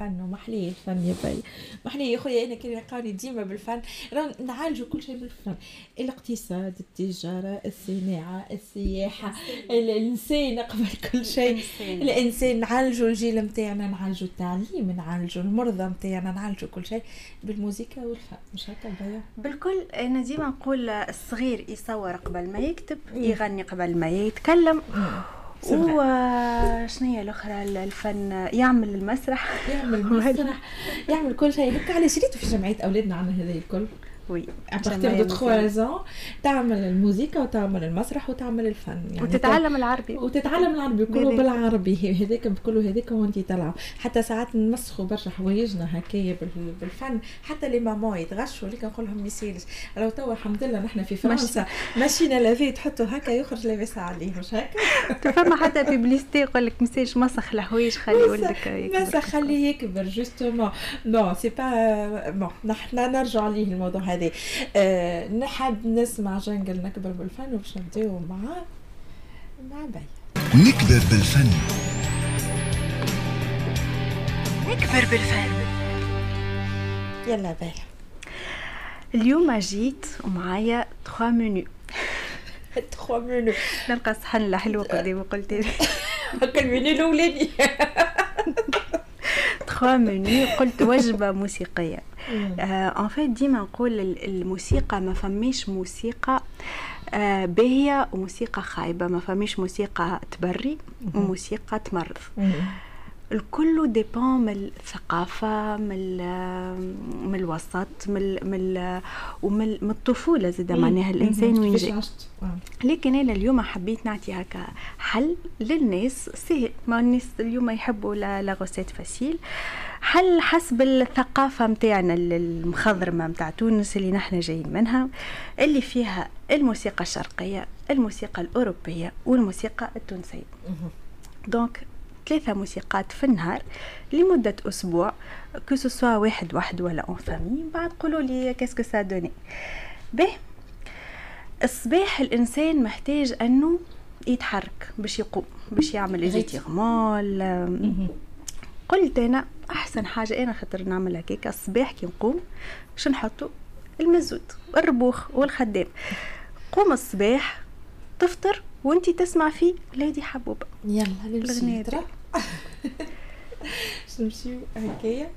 بالفن ومحليه الفن يا باي محليه يا خويا أنا كي يلقاني ديما بالفن نعالجوا كل شيء بالفن. الاقتصاد التجارة الصناعة السياحة الإنسان. قبل كل شيء الإنسان. نعالجوا الجيل نتاعنا نعالجوا التعليم نعالجوا المرضى نتاعنا نعالجوا كل شيء بالموسيقى والفن. مش هكا بايا بالكل أنا ديما نقول الصغير يصور قبل ما يكتب يغني قبل ما يتكلم. وشنو هي الأخرى الفن يعمل المسرح. يعمل المسرح. يعمل كل شيء. هكا علاش ريتو في جمعية أولادنا عندنا هذا الكل؟ oui à partir de 3 تعمل الموسيقى وتعمل المسرح وتعمل الفن. يعني وتتعلم العربي. وتتعلم العربي كله بالعربي. هذاك كله هذاك وانت تلعب. حتى ساعات نمسخوا برشا حوايجنا هكايا بالفن. حتى les mamans يتغشوا لك نقول لهم ما يسالش لو توا الحمد لله نحن في فرنسا. machine à laver تحطوا هكا يخرج لاباس عليه مش هكا؟ فما حتى publicité يقول لك message مسخ الحوايج خلي ولدك يكبر. مسخ خليه يكبر justement non c'est pas bon نحن نرجع عليه الموضوع هذا. هذه. أه نحب نسمع jingle نكبر بالفن وباش نبداو مع مع بي نكبر بالفن. نكبر بالفن. يلا بي اليوم جيت ومعايا 3 منيو 3 منيو نلقى صحن الحلوة قدامي قلت لي. هكا المنيو الأولاني. 3 منيو قلت وجبة موسيقية. ان فيت ديما نقول الموسيقى ما فماش موسيقى آه باهية وموسيقى خايبة. ما فماش موسيقى تبري وموسيقى تمرض. الكل dépend من الثقافة من من الوسط من من ومن من الطفولة زاد معناها الإنسان وين جاي. لكن أنا اليوم حبيت نعطي هكا حل للناس سهل ما الناس اليوم يحبوا la recette facile. حل حسب الثقافة متاعنا المخضرمة متاع تونس اللي نحن جايين منها اللي فيها الموسيقى الشرقية الموسيقى الأوروبية والموسيقى التونسية. donc ثلاثة موسيقات في النهار لمدة أسبوع. que ce soit واحد واحد ولا en famille بعد قولوا لي qu'est-ce que ça donne به الصباح الإنسان محتاج أنه يتحرك باش يقوم باش يعمل ايزيتيغمون قلت أنا أحسن حاجة أنا خاطر نعمل هكاك الصباح كي نقوم باش نحطو المزود والربوخ والخدام. قوم الصباح تفطر وأنتي تسمع فيه ليدي حبوبة. يلا نمشي نمشيو هكايا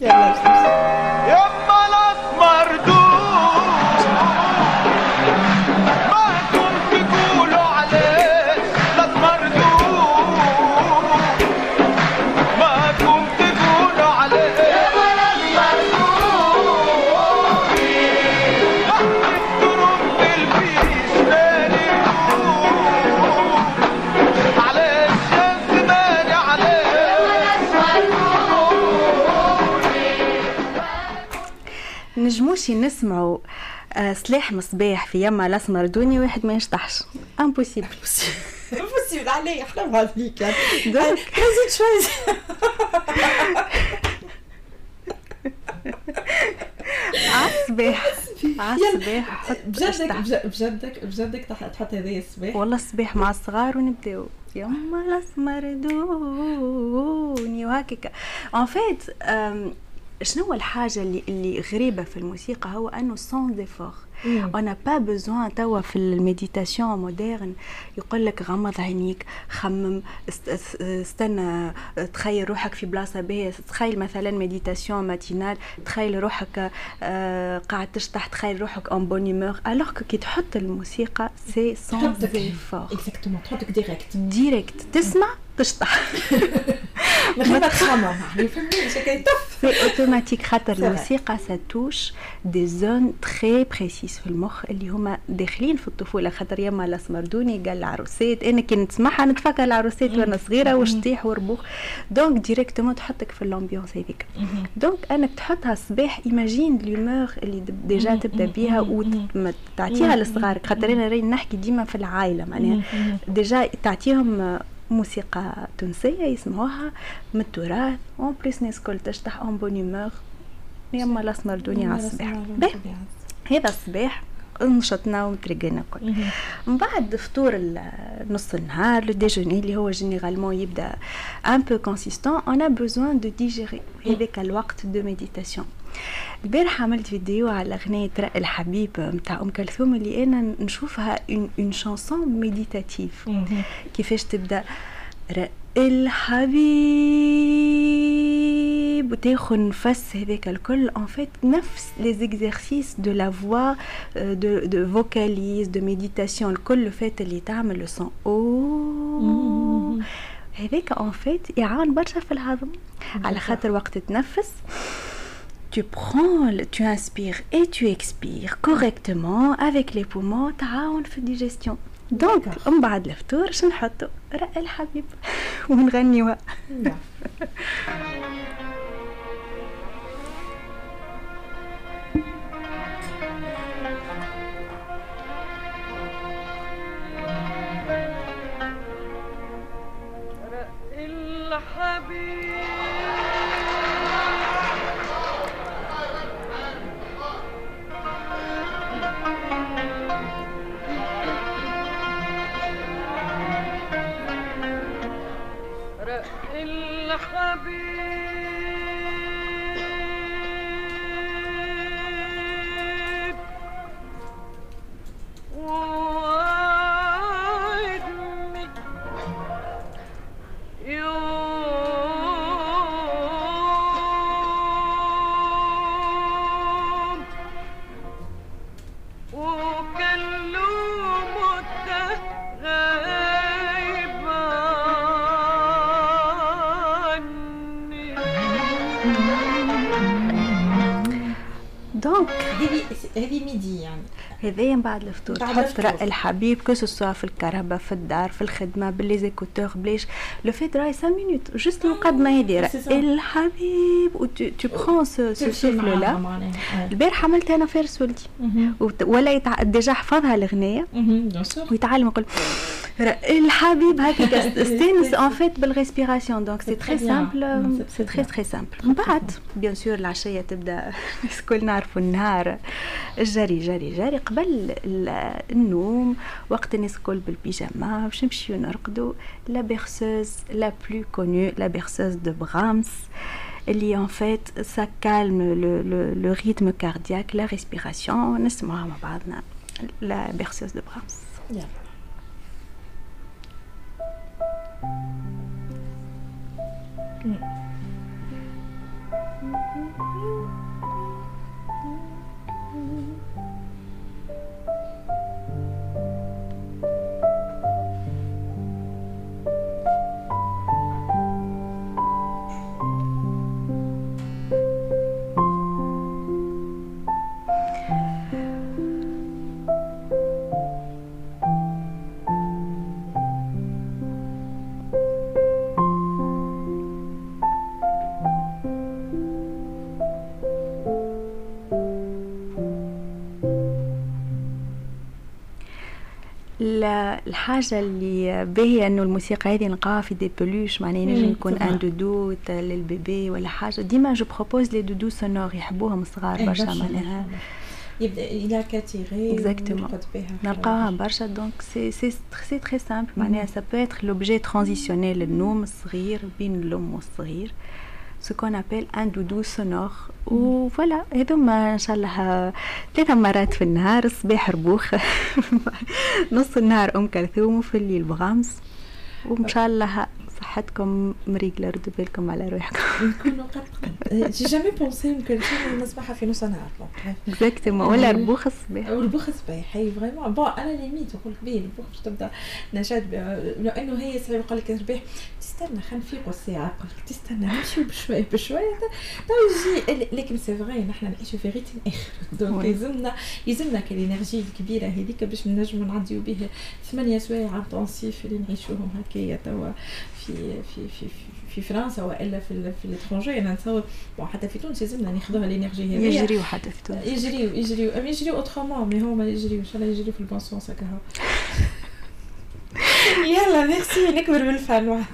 يلا يما الاسمر نجموش نسمعوا آه سلاح مصباح في يما الاسمر دوني واحد ما يشطحش. امبوسيبل امبوسيبل علي حرام عليك نزيد شوي عالصباح عالصباح بجدك بجدك بجدك تحط هذايا الصباح. والله الصباح مع الصغار ونبداو. يما الاسمر دوني وهكاك. en fait شنو الحاجة اللي اللي غريبة في الموسيقى؟ هو أنه sans effort أنا pas besoin توا في ال méditation moderne يقول لك غمض عينيك خمم استنى تخيل روحك في بلاصة باهيه تخيل مثلا méditation matinale تخيل روحك آه قاعد تشطح تخيل روحك en bonne humeur كي تحط الموسيقى c'est sans effort exactement تحطك directe directe تسمع تشطح. من غير ما تخمم c'est automatique خاطر الموسيقى ça touche des zones très précises في المخ اللي هما داخلين في الطفولة. خاطر يما الاسمردوني قال العروسات أنا كي نسمعها نتفكر العروسات وأنا صغيرة واش تطيح وربوخ. donc directement تحطك في ال ambiance هذيك. donc أنك تحطها الصباح imagine l'humeur اللي déjà تبدأ بها وتعطيها لصغارك. خاطر أنا راني نحكي ديما في العائلة. معناها déjà تعطيهم موسيقى تونسية يسمعوها من التراث en plus ناس كل تشطح en bonne humeur يما الاسمر دنيا على الصباح. هذا الصباح نشطنا ومترقنا الكل. من بعد فطور نص النهار le déjeuner اللي هو généralement يبدأ un peu consistant on a besoin de digérer هذاك الوقت de méditation البارح عملت فيديو على أغنية رأي الحبيب متاع أم كلثوم اللي أنا نشوفها une chanson méditative كيفاش تبدأ؟ رأي الحبيب. وتاخذ نفس هذاك الكل. en fait نفس les exercices de la voix de de vocalise de méditation الكل en fait اللي تعمل le son أو هذاك en fait يعاون برشا في الهضم. على خاطر وقت تنفس. tu prends, tu inspires et tu expires correctement avec les poumons, تعاون في الديجيستيون دونك من بعد الفطور شنو نحطو رأي الحبيب ونغنيوها I'll be هذايا بعد الفطور. تحط رأي الحبيب que ce soit في الكهرباء في الدار في الخدمة بال les écouteurs بلاش le fait راي 5 minutes juste المقدمه هذه رأي الحبيب و tu prends ce souffle-là البارح عملت أنا فارس ولدي. ولا. déjà حفظها الأغنية. ويتعلم يقول الحبيب هكاك استانس en fait بال respiration donc c'est très simple c'est très très simple من بعد bien sûr العشيه تبدا الكل نعرفوا النهار جري جري جري قبل النوم وقت الناس الكل بالبيجامه باش نمشيو نرقدوا la berceuse la plus connue la berceuse de Brahms اللي en fait ça calme le, le, le rythme cardiaque la respiration. نسمعها مع بعضنا la berceuse de 嗯。الحاجة اللي باهية إنه الموسيقى هذه نلقاها في des peluches معناها ينجم يكون un doudou لل bébé ولا حاجة. ديما je propose les doudous sonores يحبوهم صغار برشا معناها. يبدأ à la catégorie exactement نلقاها برشا. donc c'est c'est c'est très simple معناها ça peut être l'objet transitionnel للنوم الصغير بين الام والصغير ce qu'on appelle un doudou sonore و voilà هذوما ان شاء الله ثلاث مرات في النهار الصباح ربوخ نص النهار ام كلثوم وفي الليل Brahms وان شاء الله صحتكم مريقله ردوا بالكم على روحكم. نكونوا قد j'ai jamais pensé يمكن نصبح في نص نهار. exactement ولا ربوخ الصباح. ربوخ الصباح هي vraiment bon à la limite نقول لك الربوخ باش تبدأ. نشاط لأنه هي صعيب يقول لك الصباح تستنى خلينا نفيقوا الساعة يقول لك تستنى نمشيو بشويه بشويه تو يجي لكن c'est vrai نحن نعيشوا في rythme آخر. donc يلزمنا يلزمنا كال énergie الكبيرة هذيك باش نجموا نعديو به ثمانية سوايع intensifs اللي نعيشوهم هكايا توا. في في في في فرنسا وإلا في في ال étranger. أنا نتصور bon حتى في تونس لازمنا ناخذوها ال énergie هذه. يجريو حتى في تونس يجريو يجريو. يجريو autrement mais هما يجريو. إن شاء الله يجريو في ال bon sens هكا يلا ميرسي. نكبر بالفن